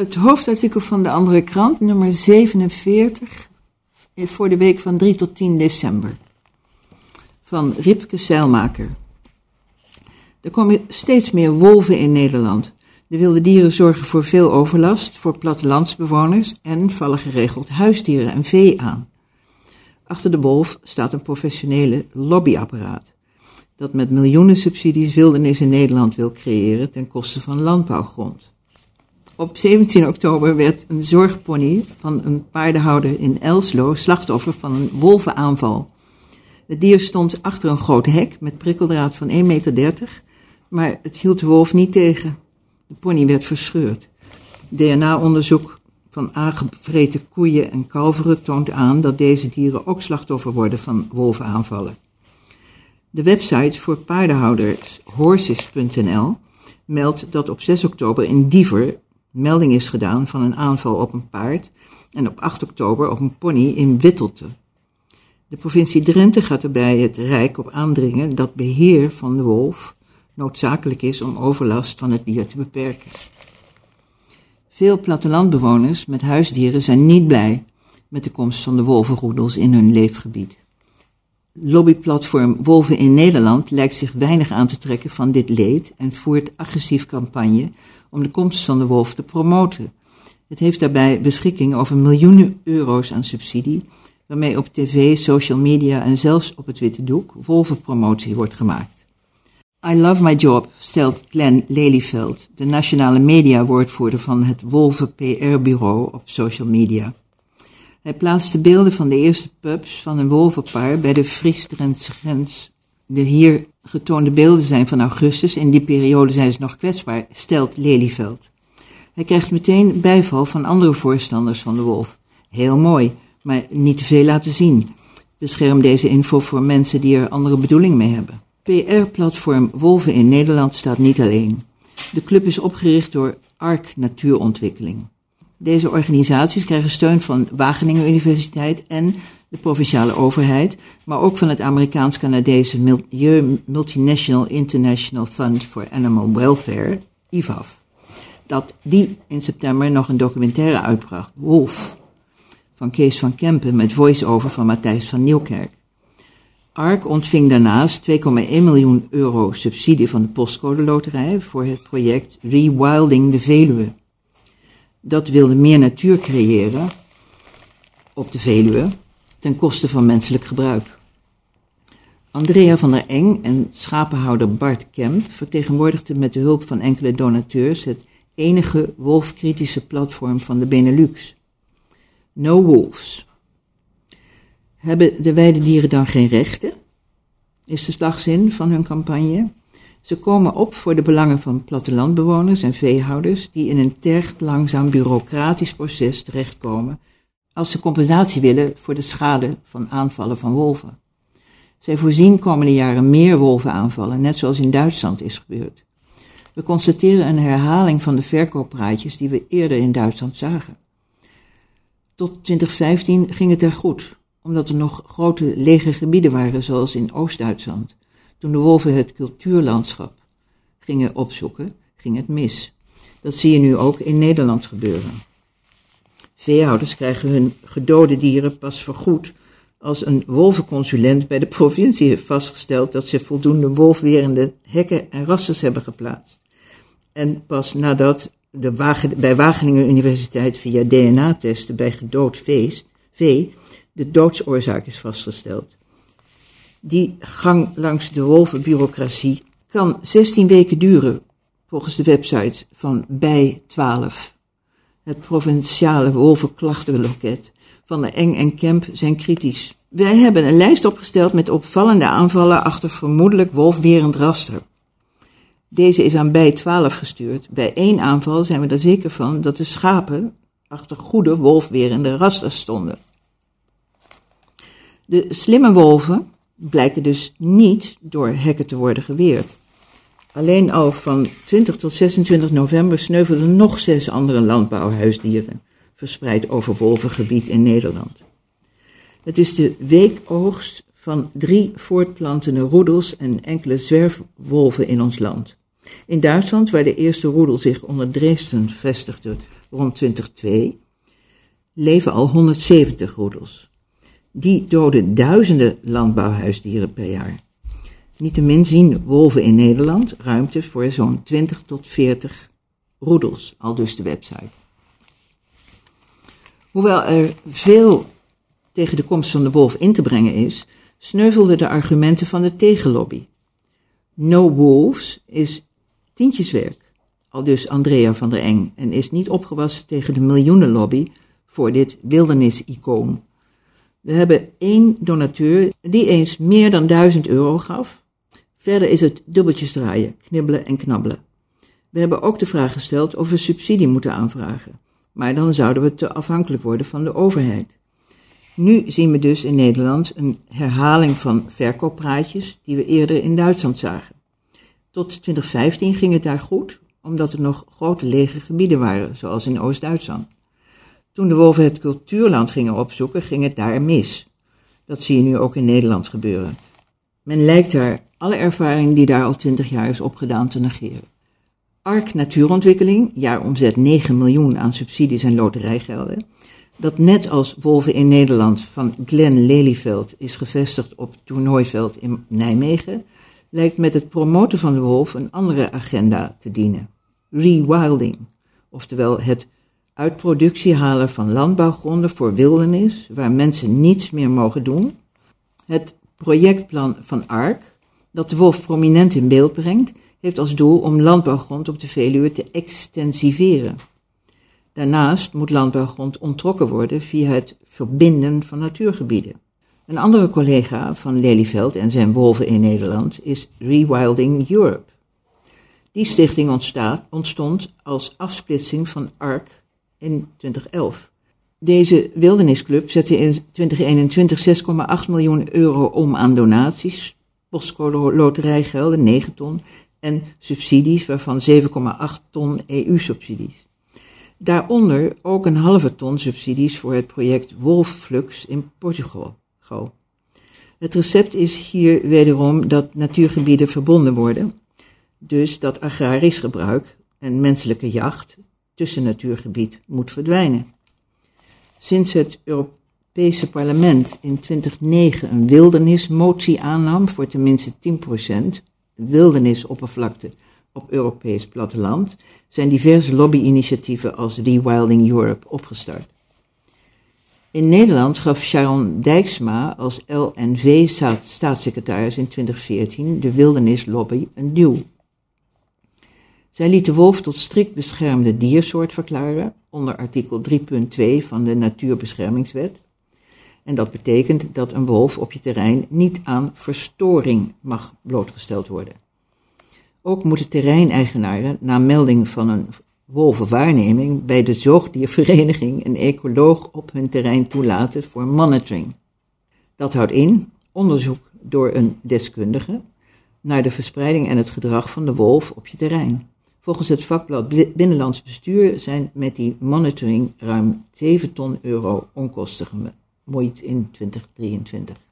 Het hoofdartikel van de andere krant, nummer 47, voor de week van 3 tot 10 december. Van Ripke Zeilmaker. Er komen steeds meer wolven in Nederland. De wilde dieren zorgen voor veel overlast voor plattelandsbewoners en vallen geregeld huisdieren en vee aan. Achter de wolf staat een professionele lobbyapparaat dat met miljoenen subsidies wildernis in Nederland wil creëren ten koste van landbouwgrond. Op 17 oktober werd een zorgpony van een paardenhouder in Elslo slachtoffer van een wolvenaanval. Het dier stond achter een groot hek met prikkeldraad van 1,30 meter, maar het hield de wolf niet tegen. De pony werd verscheurd. DNA-onderzoek van aangevreten koeien en kalveren toont aan dat deze dieren ook slachtoffer worden van wolvenaanvallen. De website voor paardenhouders horses.nl meldt dat op 6 oktober in Diever melding is gedaan van een aanval op een paard en op 8 oktober op een pony in Wittelte. De provincie Drenthe gaat er bij het Rijk op aandringen dat beheer van de wolf noodzakelijk is om overlast van het dier te beperken. Veel plattelandbewoners met huisdieren zijn niet blij met de komst van de wolvenroedels in hun leefgebied. Lobbyplatform Wolven in Nederland lijkt zich weinig aan te trekken van dit leed en voert agressief campagne om de komst van de wolf te promoten. Het heeft daarbij beschikking over miljoenen euro's aan subsidie, waarmee op tv, social media en zelfs op het witte doek wolvenpromotie wordt gemaakt. I love my job, stelt Glenn Lelyveld, de nationale mediawoordvoerder van het Wolven PR-bureau op social media. Hij plaatste beelden van de eerste pups van een wolvenpaar bij de Fries-Drentse grens. De hier getoonde beelden zijn van augustus, in die periode zijn ze nog kwetsbaar, stelt Lelyveld. Hij krijgt meteen bijval van andere voorstanders van de wolf. Heel mooi, maar niet te veel laten zien. Bescherm deze info voor mensen die er andere bedoeling mee hebben. PR-platform Wolven in Nederland staat niet alleen. De club is opgericht door ARK Natuurontwikkeling. Deze organisaties krijgen steun van Wageningen Universiteit en de provinciale overheid, maar ook van het Amerikaans-Canadese Milieu Multinational International Fund for Animal Welfare, IVAF, dat die in september nog een documentaire uitbracht, Wolf, van Kees van Kempen met voice-over van Matthijs van Nieuwkerk. ARC ontving daarnaast 2,1 miljoen euro subsidie van de postcode loterij voor het project Rewilding de Veluwe dat wilde meer natuur creëren op de Veluwe ten koste van menselijk gebruik. Andrea van der Eng en schapenhouder Bart Kemp vertegenwoordigden met de hulp van enkele donateurs het enige wolfkritische platform van de Benelux. No Wolves. Hebben de weidedieren dan geen rechten? Is de slagzin van hun campagne? Ze komen op voor de belangen van plattelandbewoners en veehouders die in een tergend langzaam bureaucratisch proces terechtkomen als ze compensatie willen voor de schade van aanvallen van wolven. Zij voorzien komende jaren meer wolvenaanvallen, net zoals in Duitsland is gebeurd. We constateren een herhaling van de verkooppraatjes die we eerder in Duitsland zagen. Tot 2015 ging het er goed, omdat er nog grote lege gebieden waren, zoals in Oost-Duitsland. Toen de wolven het cultuurlandschap gingen opzoeken, ging het mis. Dat zie je nu ook in Nederland gebeuren. Veehouders krijgen hun gedode dieren pas vergoed als een wolvenconsulent bij de provincie heeft vastgesteld dat ze voldoende wolfwerende hekken en rasters hebben geplaatst. En pas nadat de bij Wageningen Universiteit via DNA-testen bij gedood vee de doodsoorzaak is vastgesteld. Die gang langs de wolvenbureaucratie kan 16 weken duren, volgens de website van Bij 12. Het provinciale wolvenklachtenloket van de Eng en Kemp zijn kritisch. Wij hebben een lijst opgesteld met opvallende aanvallen achter vermoedelijk wolfwerend raster. Deze is aan bij 12 gestuurd. Bij één aanval zijn we er zeker van dat de schapen achter goede wolfwerende rasters stonden. De slimme wolven blijken dus niet door hekken te worden geweerd. Alleen al van 20 tot 26 november sneuvelden nog zes andere landbouwhuisdieren, verspreid over wolvengebied in Nederland. Het is de weekoogst van drie voortplantende roedels en enkele zwerfwolven in ons land. In Duitsland, waar de eerste roedel zich onder Dresden vestigde, rond 2002, leven al 170 roedels. Die doden duizenden landbouwhuisdieren per jaar. Niettemin zien wolven in Nederland ruimte voor zo'n 20 tot 40 roedels, al dus de website. Hoewel er veel tegen de komst van de wolf in te brengen is, sneuvelden de argumenten van de tegenlobby. No Wolves is tientjeswerk, al dus Andrea van der Eng, en is niet opgewassen tegen de miljoenenlobby voor dit wildernisicoon. We hebben één donateur die eens meer dan duizend euro gaf. Verder is het dubbeltjes draaien, knibbelen en knabbelen. We hebben ook de vraag gesteld of we subsidie moeten aanvragen, maar dan zouden we te afhankelijk worden van de overheid. Nu zien we dus in Nederland een herhaling van verkooppraatjes die we eerder in Duitsland zagen. Tot 2015 ging het daar goed, omdat er nog grote lege gebieden waren, zoals in Oost-Duitsland. Toen de wolven het cultuurland gingen opzoeken, ging het daar mis. Dat zie je nu ook in Nederland gebeuren. Men lijkt daar alle ervaring die daar al twintig jaar is opgedaan te negeren. ARK Natuurontwikkeling, jaaromzet 9 miljoen aan subsidies en loterijgelden, dat net als Wolven in Nederland van Glenn Lelyveld is gevestigd op toernooiveld in Nijmegen, lijkt met het promoten van de wolf een andere agenda te dienen. Rewilding, oftewel het uit productie halen van landbouwgronden voor wildernis, waar mensen niets meer mogen doen. Het projectplan van ARK, dat de wolf prominent in beeld brengt, heeft als doel om landbouwgrond op de Veluwe te extensiveren. Daarnaast moet landbouwgrond ontrokken worden via het verbinden van natuurgebieden. Een andere collega van Lelyveld en zijn wolven in Nederland is Rewilding Europe. Die stichting ontstaat, ontstond als afsplitsing van ARC in 2011. Deze wildernisclub zette in 2021 6,8 miljoen euro om aan donaties, postcode loterijgelden 9 ton en subsidies, waarvan 7,8 ton EU-subsidies. Daaronder ook een halve ton subsidies voor het project Wolfflux in Portugal. Het recept is hier wederom dat natuurgebieden verbonden worden, dus dat agrarisch gebruik en menselijke jacht tussen natuurgebied moet verdwijnen. Sinds het Europese parlement in 2009 een wildernismotie aannam voor tenminste 10% wildernisoppervlakte op Europees platteland, zijn diverse lobbyinitiatieven als Rewilding Europe opgestart. In Nederland gaf Sharon Dijksma als LNV-staatssecretaris in 2014 de wildernislobby een duw. Zij liet de wolf tot strikt beschermde diersoort verklaren onder artikel 3.2 van de Natuurbeschermingswet. En dat betekent dat een wolf op je terrein niet aan verstoring mag blootgesteld worden. Ook moeten terreineigenaren na melding van een wolvenwaarneming bij de zoogdiervereniging een ecoloog op hun terrein toelaten voor monitoring. Dat houdt in onderzoek door een deskundige naar de verspreiding en het gedrag van de wolf op je terrein. Volgens het vakblad Binnenlands Bestuur zijn met die monitoring ruim 7 ton euro onkosten gemoeid in 2023.